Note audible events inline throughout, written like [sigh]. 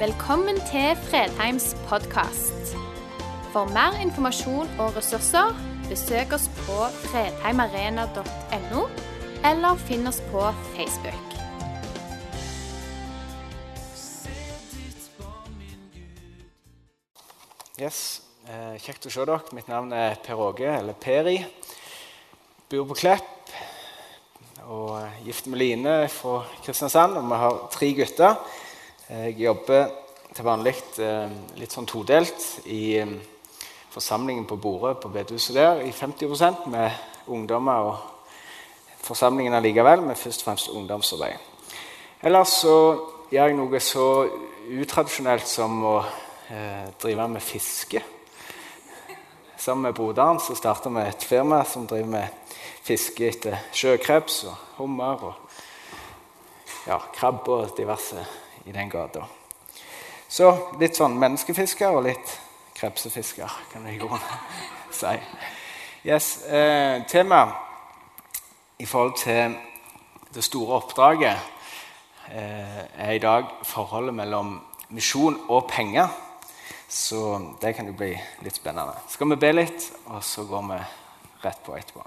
Velkommen til Fredheims podkast. For mer informasjon og ressurser, besøk oss på fredheimarena.no, eller finn oss på Facebook. Yes, eh, Kjekt å se dere. Mitt navn er Per Åge, eller Peri. Bor på Klepp og gift med Line fra Kristiansand. Og vi har tre gutter. Jeg jobber til vanlig eh, litt sånn todelt i eh, forsamlingen på Bordet på bedehuset der i 50% med ungdommer og forsamlingen allikevel, med først og fremst ungdomsarbeid. Ellers så gjør jeg noe så utradisjonelt som å eh, drive med fiske. Sammen med broderen så starta vi et firma som driver med fiske etter sjøkreps og hummer og ja, krabbe og diverse i den gata. Så litt sånn menneskefisker og litt krepsefisker, kan vi godt [laughs] si. Yes, eh, Temaet i forhold til det store oppdraget eh, er i dag forholdet mellom misjon og penger. Så det kan jo bli litt spennende. Skal vi be litt, og så går vi rett på etterpå.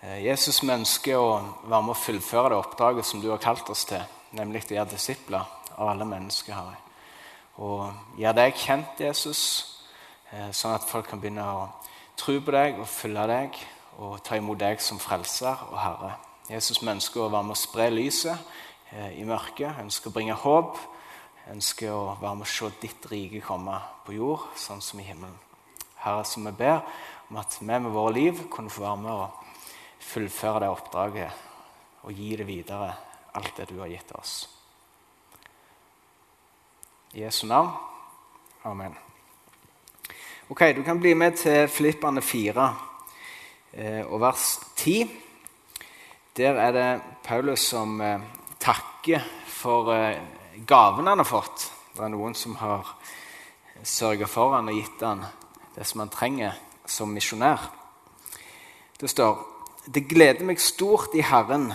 Eh, Jesus vi ønsker å være med å fullføre det oppdraget som du har kalt oss til, nemlig å gjøre disipler av alle mennesker. Herre. Og gjøre deg kjent, Jesus, eh, sånn at folk kan begynne å tro på deg og følge deg og ta imot deg som frelser og Herre. Jesus vi ønsker å være med å spre lyset eh, i mørket, ønsker å bringe håp, ønsker å være med å se ditt rike komme på jord, sånn som i himmelen. Herre, som vi ber om at vi med våre liv kunne få være med å fullføre det oppdraget og gi det videre, alt det du har gitt oss. I Jesu navn. Amen. Ok, Du kan bli med til Filippane 4 eh, og vers 10. Der er det Paulus som eh, takker for eh, gaven han har fått. Det er noen som har sørga for han og gitt han det som han trenger som misjonær. Det står det gleder meg stort i Herren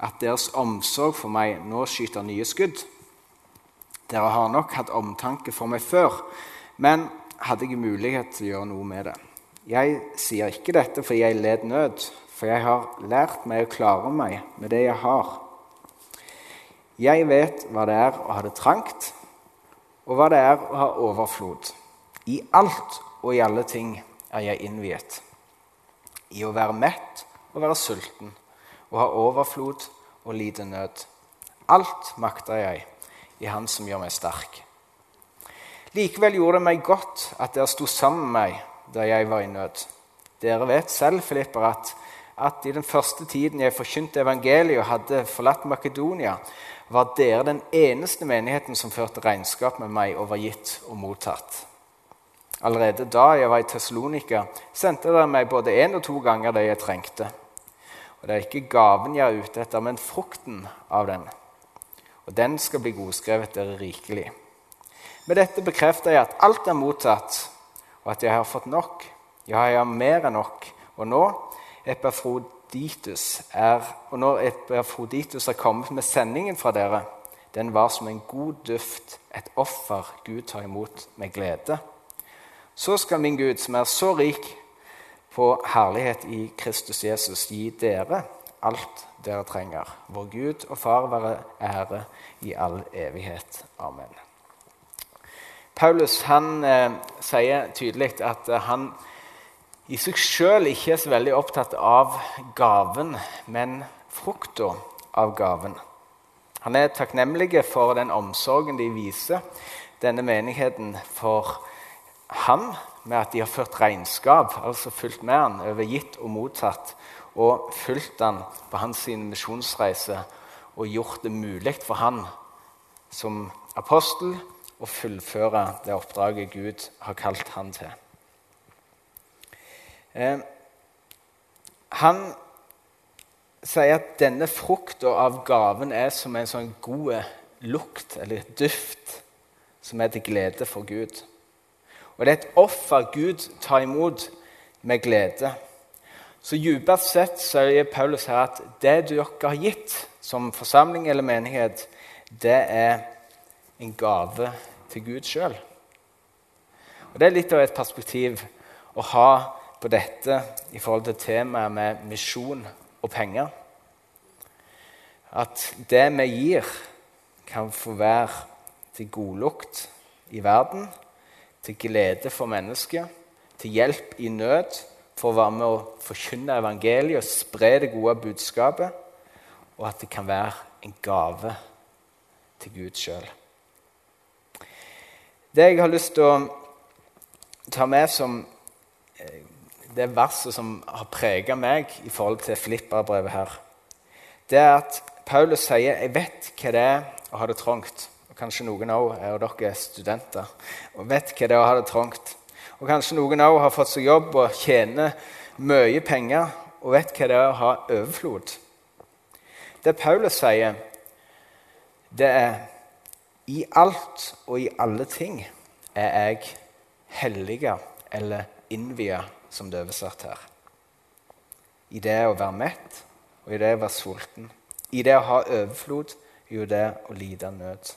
at deres omsorg for meg nå skyter nye skudd. Dere har nok hatt omtanke for meg før, men hadde ikke mulighet til å gjøre noe med det. Jeg sier ikke dette fordi jeg led nød, for jeg har lært meg å klare meg med det jeg har. Jeg vet hva det er å ha det trangt, og hva det er å ha overflod. I alt og i alle ting er jeg innviet. I å være mett og være sulten, å har overflod og lide nød. Alt makter jeg i Han som gjør meg sterk. Likevel gjorde det meg godt at dere sto sammen med meg da jeg var i nød. Dere vet selv, Filipper, at, at i den første tiden jeg forkynte evangeliet og hadde forlatt Makedonia, var dere den eneste menigheten som førte regnskap med meg og var gitt og mottatt. Allerede da jeg var i Tessalonika, sendte dere meg både én og to ganger det jeg trengte. Og det er ikke gaven jeg er ute etter, men frukten av den. Og den skal bli godskrevet dere rikelig. Med dette bekrefter jeg at alt er mottatt, og at jeg har fått nok. Ja, jeg har mer enn nok. Og nå Epafroditus er, og når Epafroditus er kommet med sendingen fra dere, den var som en god duft, et offer Gud tar imot med glede. Så skal min Gud, som er så rik på herlighet i Kristus Jesus, gi dere alt dere trenger. Vår Gud og Far være ære i all evighet. Amen. Paulus han eh, sier tydelig at eh, han i seg sjøl ikke er så veldig opptatt av gaven, men frukta av gaven. Han er takknemlig for den omsorgen de viser denne menigheten for han med at de har ført regnskap, altså fulgt med han over gitt og mottatt, og fulgt han på hans misjonsreise og gjort det mulig for han som apostel å fullføre det oppdraget Gud har kalt han til. Eh, han sier at denne frukta av gaven er som en sånn god lukt, eller duft, som er til glede for Gud. Og det er et offer Gud tar imot med glede. Så dypest sett sier Paulus her at det dere har gitt som forsamling eller menighet, det er en gave til Gud sjøl. Det er litt av et perspektiv å ha på dette i forhold til temaet med misjon og penger. At det vi gir, kan få være til godlukt i verden, til glede for mennesker, til hjelp i nød, for å være med å forkynne evangeliet og spre det gode budskapet, og at det kan være en gave til Gud sjøl. Det jeg har lyst til å ta med som eh, det verset som har preget meg i forhold til Filippa-brevet her, det er at Paulus sier 'Jeg vet hva det er å ha det trangt'. Og Kanskje noen av dere er studenter og vet hva det er å ha det trangt. Og kanskje noen av har fått seg jobb og tjener mye penger og vet hva det er å ha overflod. Det Paulus sier, det er i alt og i alle ting er jeg hellige eller innvia, som det er oversatt her. I det å være mett og i det å være sulten. I det å ha overflod, jo det å lide nød.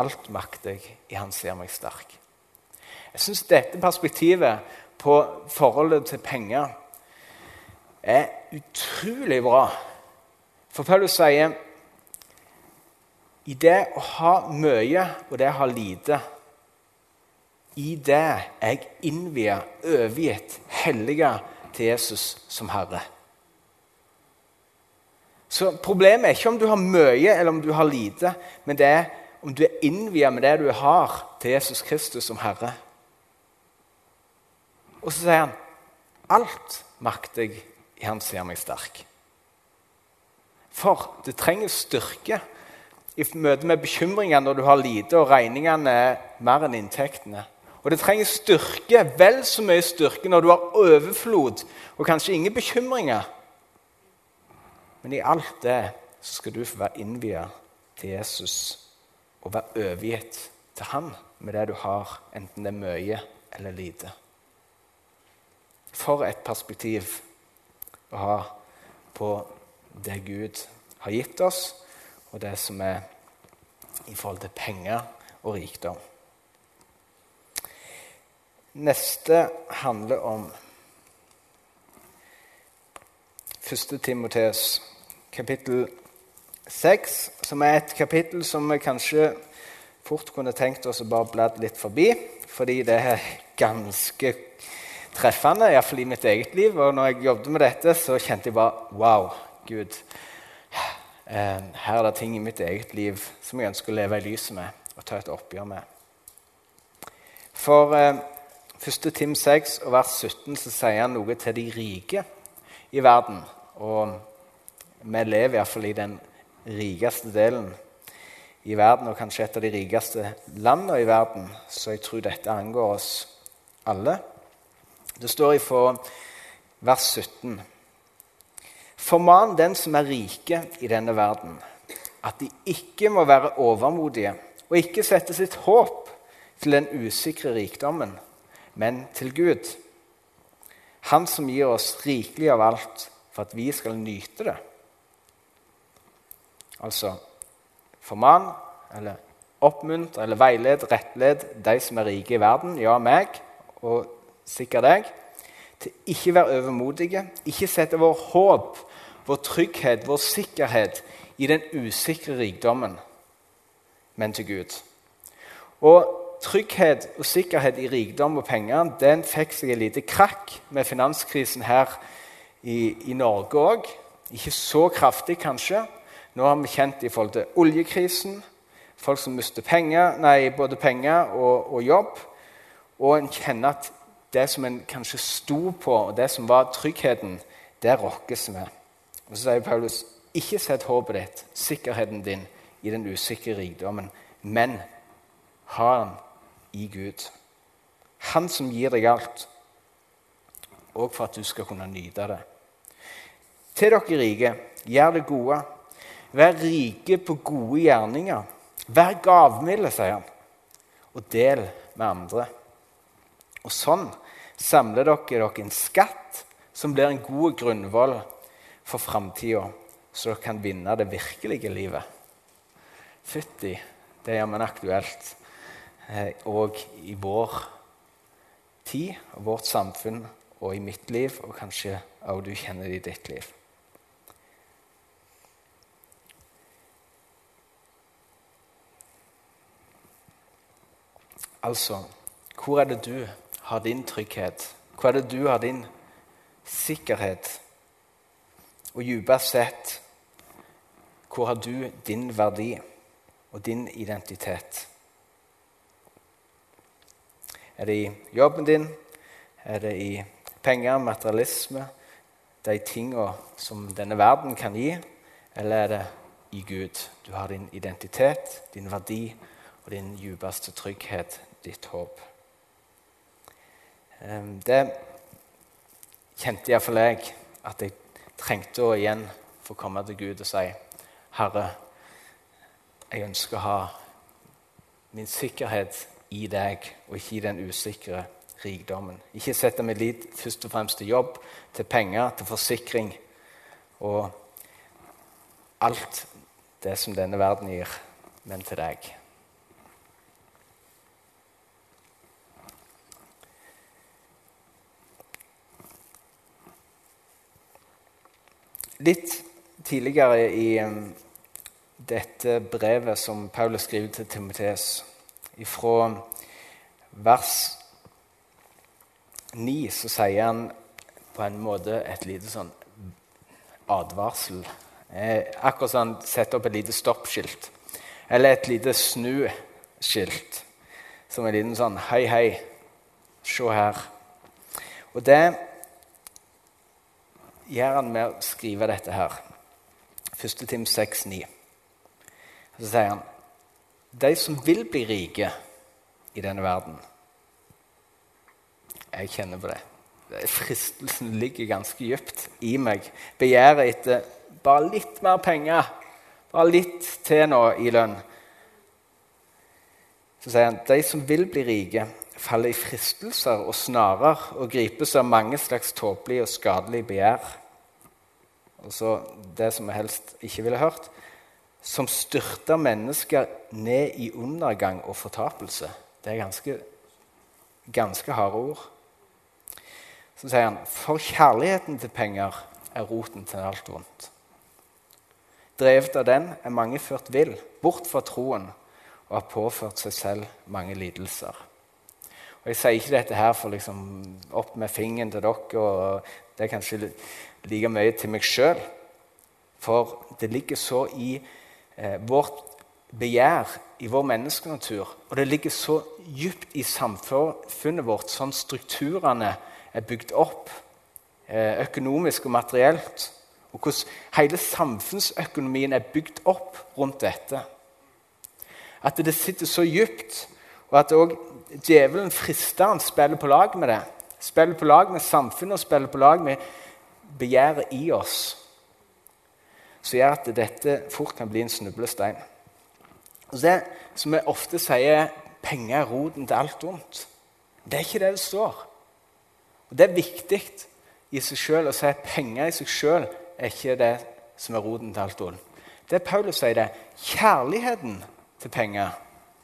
Alt makter i Han ser meg sterk. Jeg syns dette perspektivet på forholdet til penger er utrolig bra. For Paulus sier i det å ha mye og det å ha lite I det jeg innvier, overgitt, hellige til Jesus som Herre. Så Problemet er ikke om du har mye eller om du har lite, men det er om du er innvia med det du har, til Jesus Kristus som Herre. Og så sier han alt makter jeg i Han ser meg sterk. For det trenger styrke i møte med bekymringer når du har lite og regningene er mer enn inntektene. Og det trenger styrke, vel så mye styrke, når du har overflod og kanskje ingen bekymringer. Men i alt det skal du få være innvia til Jesus og være overgitt til Han med det du har, enten det er mye eller lite. For et perspektiv å ha på det Gud har gitt oss, og det som er i forhold til penger og rikdom. Neste handler om 1. Timoteus kapittel 6, som er et kapittel som vi kanskje fort kunne tenkt oss å bare bladd litt forbi, fordi det er ganske treffende, iallfall i mitt eget liv. Og når jeg jobbet med dette, så kjente jeg bare Wow, Gud. Eh, her er det ting i mitt eget liv som jeg ønsker å leve i lyset med og ta et oppgjør med. For eh, 1. Tim 6 og vers 17 så sier han noe til de rike i verden. Og vi lever iallfall i den rikeste delen i verden, og kanskje et av de rikeste landene i verden, så jeg tror dette angår oss alle. Det står i vers 17.: Forman den som er rike i denne verden, at de ikke må være overmodige og ikke sette sitt håp til den usikre rikdommen, men til Gud. Han som gir oss rikelig av alt for at vi skal nyte det. Altså forman eller oppmuntre eller veiled, rettled de som er rike i verden, ja, meg og sikkert deg, til ikke være overmodige, ikke sette vår håp, vår trygghet, vår sikkerhet i den usikre rikdommen, men til Gud. Og trygghet og sikkerhet i rikdom og penger den fikk seg en liten krakk med finanskrisen her i, i Norge òg. Ikke så kraftig, kanskje, nå har vi kjent i forhold til oljekrisen, folk som mister penger, nei, både penger og, og, jobb. Og en kjenner at det som en kanskje sto på, og det som var tryggheten, det rokkes med. Og Så sier Paulus ikke sett håpet ditt, sikkerheten din, i den usikre rikdommen, men ha den i Gud. Han som gir deg alt, og for at du skal kunne nyte det. Til dere rike, gjør det gode Vær rike på gode gjerninger. Vær gavmilde, sier han, og del med andre. Og sånn samler dere dere en skatt som blir en god grunnvoll for framtida, så dere kan vinne det virkelige livet. Fytti. Det er jammen aktuelt. Eh, og i vår tid vårt samfunn og i mitt liv, og kanskje òg du kjenner det i ditt liv. Altså, hvor er det du har din trygghet? Hvor er det du har din sikkerhet? Og dypest sett, hvor har du din verdi og din identitet? Er det i jobben din? Er det i penger, materialisme, de tinga som denne verden kan gi? Eller er det i Gud? Du har din identitet, din verdi og din dypeste trygghet, ditt håp. Det kjente iallfall jeg at jeg trengte å igjen få komme til Gud og si Herre, jeg ønsker å ha min sikkerhet i deg, og ikke i den usikre rikdommen. Ikke sette min lit først og fremst til jobb, til penger, til forsikring og alt det som denne verden gir, men til deg. Litt tidligere i um, dette brevet som Paulus skriver til Timoteus, ifra vers 9, så sier han på en måte et lite sånn advarsel. Eh, akkurat som han setter opp et lite stoppskilt. Eller et lite snuskilt. Som en liten sånn Hei, hei, se her. Og det gjør han med å skrive dette her. 1. Tim 6,9. Så sier han de som vil bli rike i denne verden Jeg kjenner på det. Fristelsen ligger ganske dypt i meg. Begjæret etter bare litt mer penger, bare litt til nå i lønn. Så sier han de som vil bli rike, faller i fristelser og snarer og gripes av mange slags tåpelige og skadelige begjær og så det som vi helst ikke ville hørt, som styrter mennesker ned i undergang og fortapelse. Det er ganske, ganske harde ord. Så sier han for kjærligheten til penger er roten til alt vondt. Drevet av den er mange ført vill, bort fra troen, og har påført seg selv mange lidelser. Og Jeg sier ikke dette her for liksom opp med fingeren til dere, og det er kanskje like mye til meg sjøl. For det ligger så i eh, vårt begjær, i vår menneskenatur, og det ligger så dypt i samfunnet vårt, sånn strukturene er bygd opp, eh, økonomisk og materielt, og hvordan hele samfunnsøkonomien er bygd opp rundt dette. At det sitter så dypt, og at òg djevelen frister han spiller på lag med det. Spiller på lag med samfunnet og spiller på lag med begjæret i oss, som gjør at dette fort kan bli en snublestein. Og det som vi ofte sier, penger er roten til alt vondt. Det er ikke det det står. Og Det er viktig i seg selv å si at penger i seg selv er ikke det som er roten til alt vondt. Det Paulus sier, det kjærligheten til penger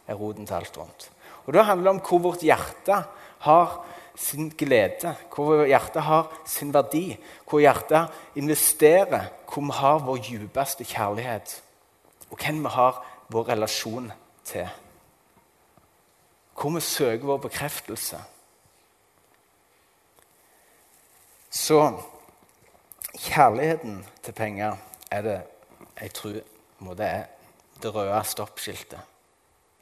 er roten til alt vondt. Og Da handler det om hvor vårt hjerte har sin glede, hvor hjertet har sin verdi, hvor hjertet investerer, hvor vi har vår djupeste kjærlighet, og hvem vi har vår relasjon til. Hvor vi søker vår bekreftelse. Så kjærligheten til penger er det jeg tror må det er det røde stoppskiltet,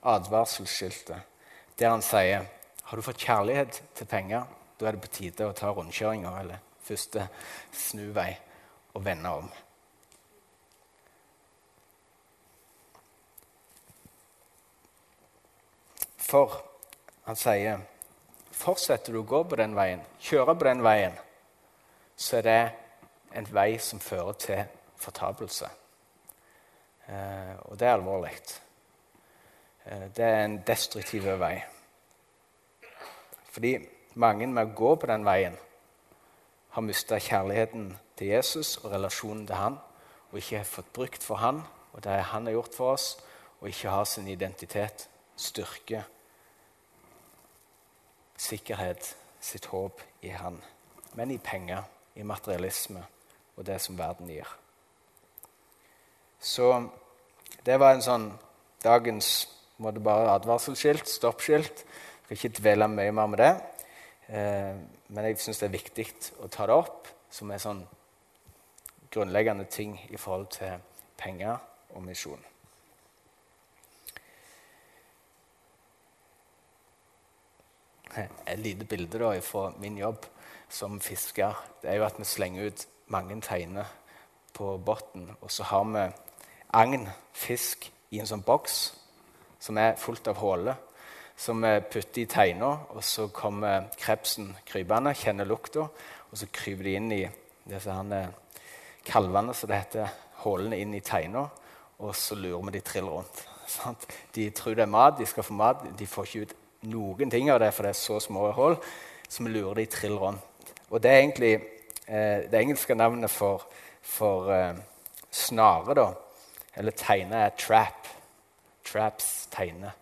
advarselskiltet, der han sier har du fått kjærlighet til penger, da er det på tide å ta rundkjøringa eller første snuvei og vende om. For han sier fortsetter du å gå på den veien, kjøre på den veien, så er det en vei som fører til fortapelse. Eh, og det er alvorlig. Eh, det er en destruktiv vei. Fordi mange med å gå på den veien har mista kjærligheten til Jesus og relasjonen til han, og ikke har fått brukt for han og det han har gjort for oss, og ikke har sin identitet, styrke, sikkerhet, sitt håp i Han, men i penger, i materialisme og det som verden gir. Så det var en sånn dagens måtte bare advarselskilt, stoppskilt. Jeg skal ikke dvele mye mer med det. Eh, men jeg syns det er viktig å ta det opp som en sånn grunnleggende ting i forhold til penger og misjon. Et lite bilde da fra min jobb som fisker det er jo at vi slenger ut mange teiner på bunnen. Og så har vi agn, fisk, i en sånn boks som er fullt av huller. Som vi putter i teina, og så kommer krepsen krypende, kjenner lukta, og så kryper de inn i disse her kalvene, som det heter, hullene inn i teina, og så lurer vi de trill rundt. [laughs] Sant? De tror det er mat, de skal få mat. De får ikke ut noen ting av det, for det er så små hull. Så vi lurer de trill rundt. Og det er egentlig eh, det engelske navnet for, for eh, snare, da, eller teine, er trap. Traps, teine.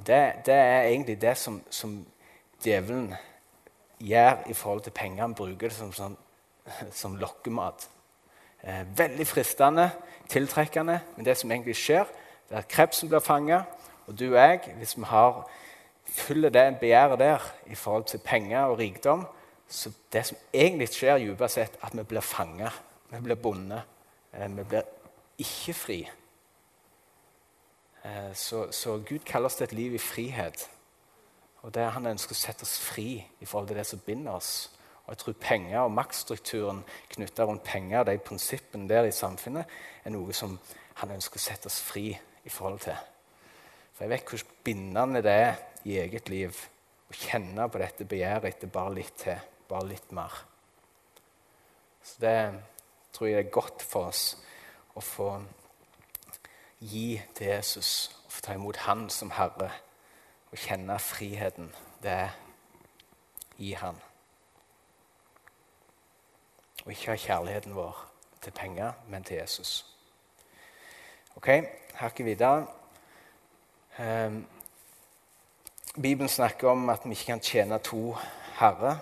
Og det, det er egentlig det som, som, djevelen gjør i forhold til penger. Han bruker det som, sånn, [laughs] som lokkemat. Eh, veldig fristende, tiltrekkende, men det som egentlig skjer, det er at krepsen blir fanga, og du og jeg, hvis vi har fyller det begjæret der i forhold til penger og rikdom, så det som egentlig skjer dypest sett, at vi blir fanga. Vi blir bundet. Eh, vi blir ikke fri. Eh, så, så, Gud kaller oss til et liv i frihet. Og det Han ønsker å sette oss fri i forhold til det som binder oss. Og jeg tror penger og maktstrukturen knytta rundt penger, de prinsippene der i samfunnet, er noe som han ønsker å sette oss fri i forhold til. For jeg vet hvor bindende det er i eget liv å kjenne på dette begjæret etter bare litt til bare litt mer. Så det tror jeg er godt for oss å få gi til Jesus og få ta imot Han som Herre og kjenne friheten det er i Han. Og ikke ha kjærligheten vår til penger, men til Jesus. Ok, hakket videre. Um, Bibelen snakker om at vi ikke kan tjene to herrer.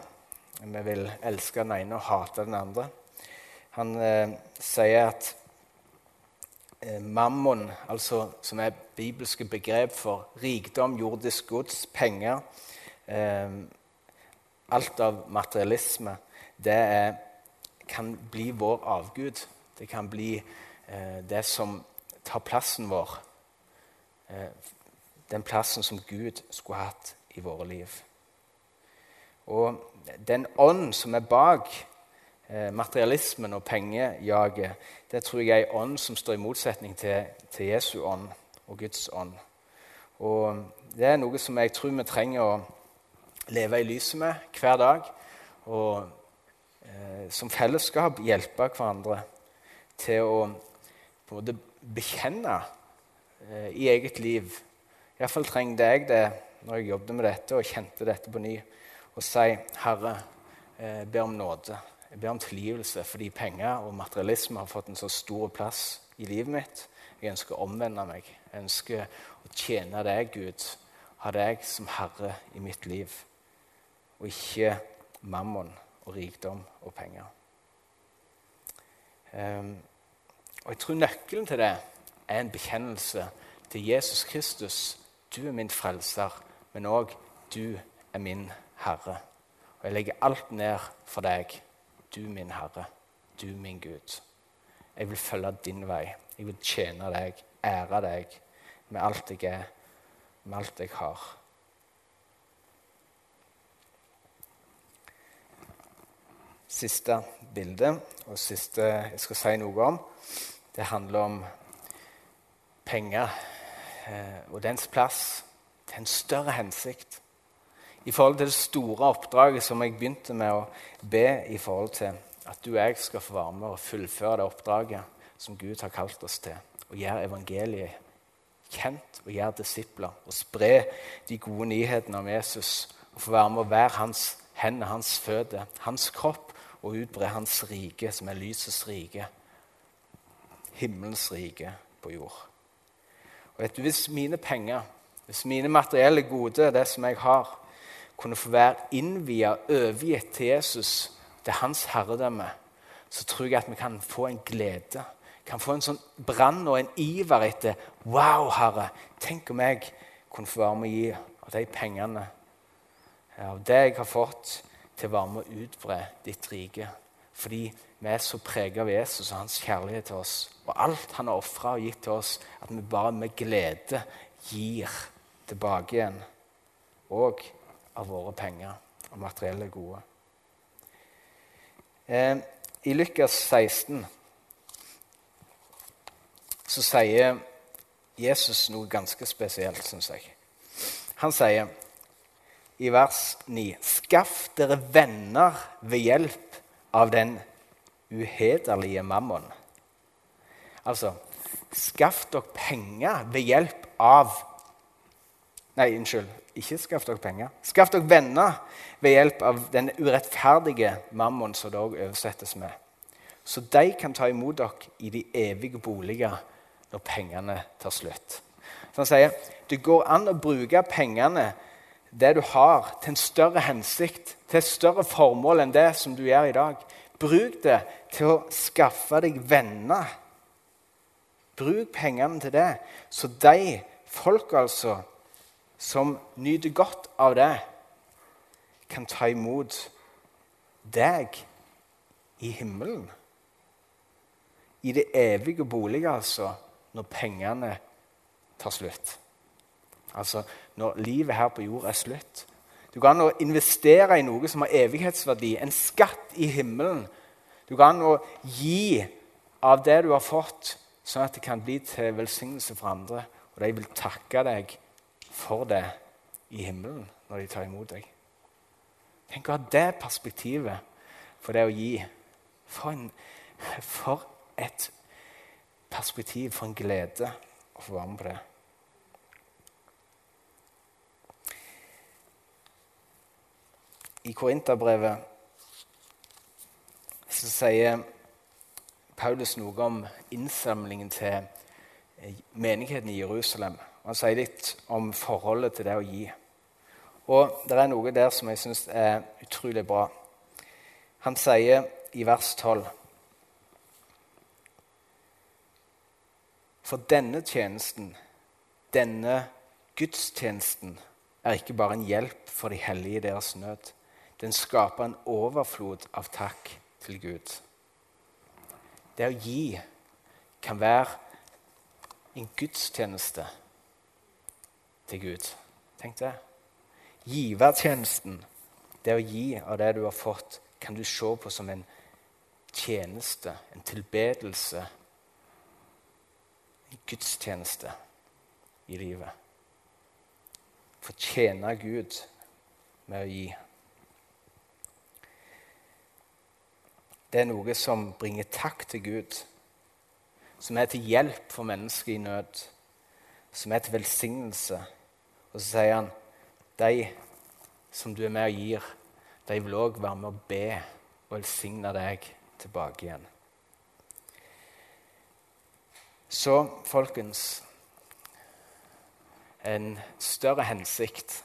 Vi vil elske den ene og hate den andre. Han eh, sier at mammon, altså, som er bibelske begrep for rikdom, jordisk gods, penger eh, Alt av materialisme, det er, kan bli vår avgud. Det kan bli eh, det som tar plassen vår. Eh, den plassen som Gud skulle hatt i våre liv. Og den ånd som er bak eh, materialismen og pengejaget, det tror jeg er en ånd som står i motsetning til, til Jesu ånd og Guds ånd. Og Det er noe som jeg tror vi trenger å leve i lyset med hver dag. Og eh, som fellesskap hjelpe hverandre til å måte bekjenne eh, i eget liv. Iallfall trengte jeg det når jeg jobbet med dette og kjente dette på ny og si, 'Herre, eh, ber om nåde. Jeg ber om tilgivelse fordi penger og materialisme har fått en så stor plass i livet mitt. Jeg ønsker å omvende meg. Jeg ønsker å tjene deg, Gud. Ha deg som Herre i mitt liv, og ikke mammon og rikdom og penger. Um, og Jeg tror nøkkelen til det er en bekjennelse til Jesus Kristus. Du er min frelser, men òg du er min Herre. Og jeg legger alt ned for deg, du min Herre, du min Gud. Jeg vil følge din vei. Jeg vil tjene deg, ære deg med alt jeg er, med alt jeg har. Siste bilde, og siste jeg skal si noe om, det handler om penger eh, og dens plass til en større hensikt i forhold til det store oppdraget som jeg begynte med å be i forhold til at du og jeg skal få være med og fullføre det oppdraget som Gud har kalt oss til. Og gjøre evangeliet kjent og gjøre disipler. Og spre de gode nyhetene om Jesus. Og få være med å være hans hender, hans føtter, hans kropp. Og utbre hans rike, som er lysets rike. Himmelens rike på jord. Og vet du, Hvis mine penger, hvis mine materielle gode, det som jeg har, kunne få være innvia, overgitt til Jesus, til hans herredømme, så tror jeg at vi kan få en glede. Kan få en sånn brann og en iver etter Wow, Herre, tenk om jeg kunne få være med å gi av de pengene, av det jeg har fått, til å være med å utbre ditt rike. Fordi vi er så preget av Jesus og hans kjærlighet til oss. Og alt han har ofra og gitt til oss, at vi bare med glede gir tilbake igjen. Og av våre penger og materielle gode. Eh, I Lukas 16 så sier Jesus noe ganske spesielt, syns jeg. Han sier i vers 9.: Skaff dere venner ved hjelp av den uhederlige mammon. Altså Skaff dere penger ved hjelp av Nei, unnskyld. Ikke skaff dere penger. Skaff dere venner ved hjelp av den urettferdige mammon, som det òg oversettes med. Så de kan ta imot dere i de evige boliger når pengene tar slutt. Så han sier det går an å bruke pengene, det du har, til en større hensikt, til et større formål enn det som du gjør i dag. Bruk det til å skaffe deg venner. Bruk pengene til det, så de folk altså som nyter godt av det, kan ta imot deg i himmelen. I det evige bolig, altså, når pengene tar slutt. Altså når livet her på jord er slutt. Du kan investere i noe som har evighetsverdi, en skatt i himmelen. Du kan gi av det du har fått, sånn at det kan bli til velsignelse for andre. Og de vil takke deg for det i himmelen når de tar imot deg. Tenk å ha det perspektivet for det å gi. For, en, for et perspektiv, for en glede å få være med på det. I Korinterbrevet sier Paulus noe om innsamlingen til menigheten i Jerusalem. Han sier litt om forholdet til det å gi. Og det er noe der som jeg syns er utrolig bra. Han sier i vers 12 For denne tjenesten, denne gudstjenesten, er ikke bare en hjelp for de hellige i deres nød. Den skaper en overflod av takk til Gud. Det å gi kan være en gudstjeneste til Gud. Tenk det. Givertjenesten, det å gi av det du har fått, kan du se på som en tjeneste, en tilbedelse, en gudstjeneste i livet. Fortjene Gud med å gi. Det er noe som bringer takk til Gud, som er til hjelp for mennesker i nød, som er til velsignelse og så sier han de som du er med og gir, de vil òg være med å be og velsigne deg tilbake igjen. Så, folkens En større hensikt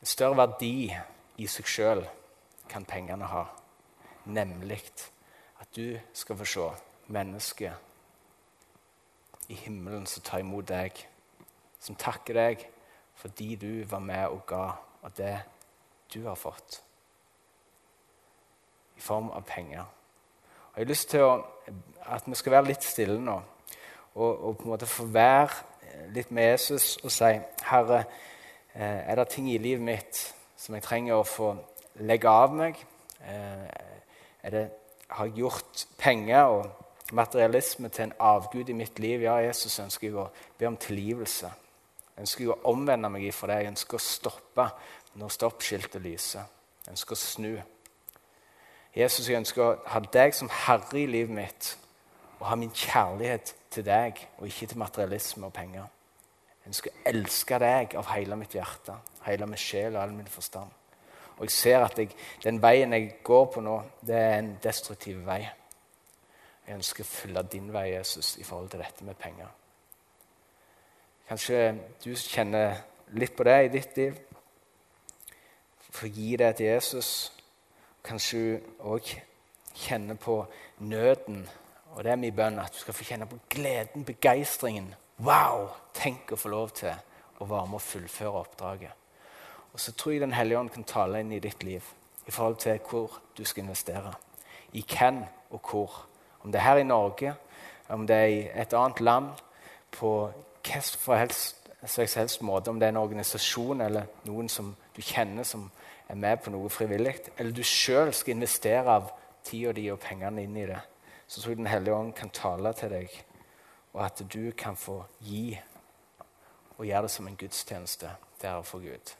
En større verdi i seg sjøl kan pengene ha, nemlig at du skal få se mennesket i himmelen som tar imot deg, som takker deg fordi du var med og ga av det du har fått. I form av penger. Og Jeg har lyst til å, at vi skal være litt stille nå og, og på en måte få være litt med Jesus og si Herre, eh, er det ting i livet mitt som jeg trenger å få legge av meg? Eh, er det, har jeg gjort penger og materialisme til en avgud i mitt liv. Ja, Jesus ønsker jeg å be om tilgivelse. Jeg ønsker å omvende meg ifra det. Jeg ønsker å stoppe når stoppskiltet lyser. Jeg ønsker å snu. Jesus, jeg ønsker å ha deg som herre i livet mitt og ha min kjærlighet til deg og ikke til materialisme og penger. Jeg ønsker å elske deg av hele mitt hjerte, hele min sjel og all min forstand. Og jeg ser at jeg, den veien jeg går på nå, det er en destruktiv vei. Jeg ønsker å følge din vei, Jesus, i forhold til dette med penger. Kanskje du kjenner litt på det i ditt liv. Få gi det til Jesus. Kanskje du òg kjenner på nøden. Og det er min bønn at du skal få kjenne på gleden, begeistringen. Wow! Tenk å få lov til å være med og fullføre oppdraget. Og så tror jeg Den hellige ånd kan tale inn i ditt liv i forhold til hvor du skal investere. I hvem og hvor. Om det er her i Norge, om det er i et annet land, på hvilken slags helst måte, om det er en organisasjon eller noen som du kjenner som er med på noe frivillig, eller du sjøl skal investere av tida di og pengene inn i det, så tror jeg Den hellige ånd kan tale til deg, og at du kan få gi og gjøre det som en gudstjeneste der for Gud.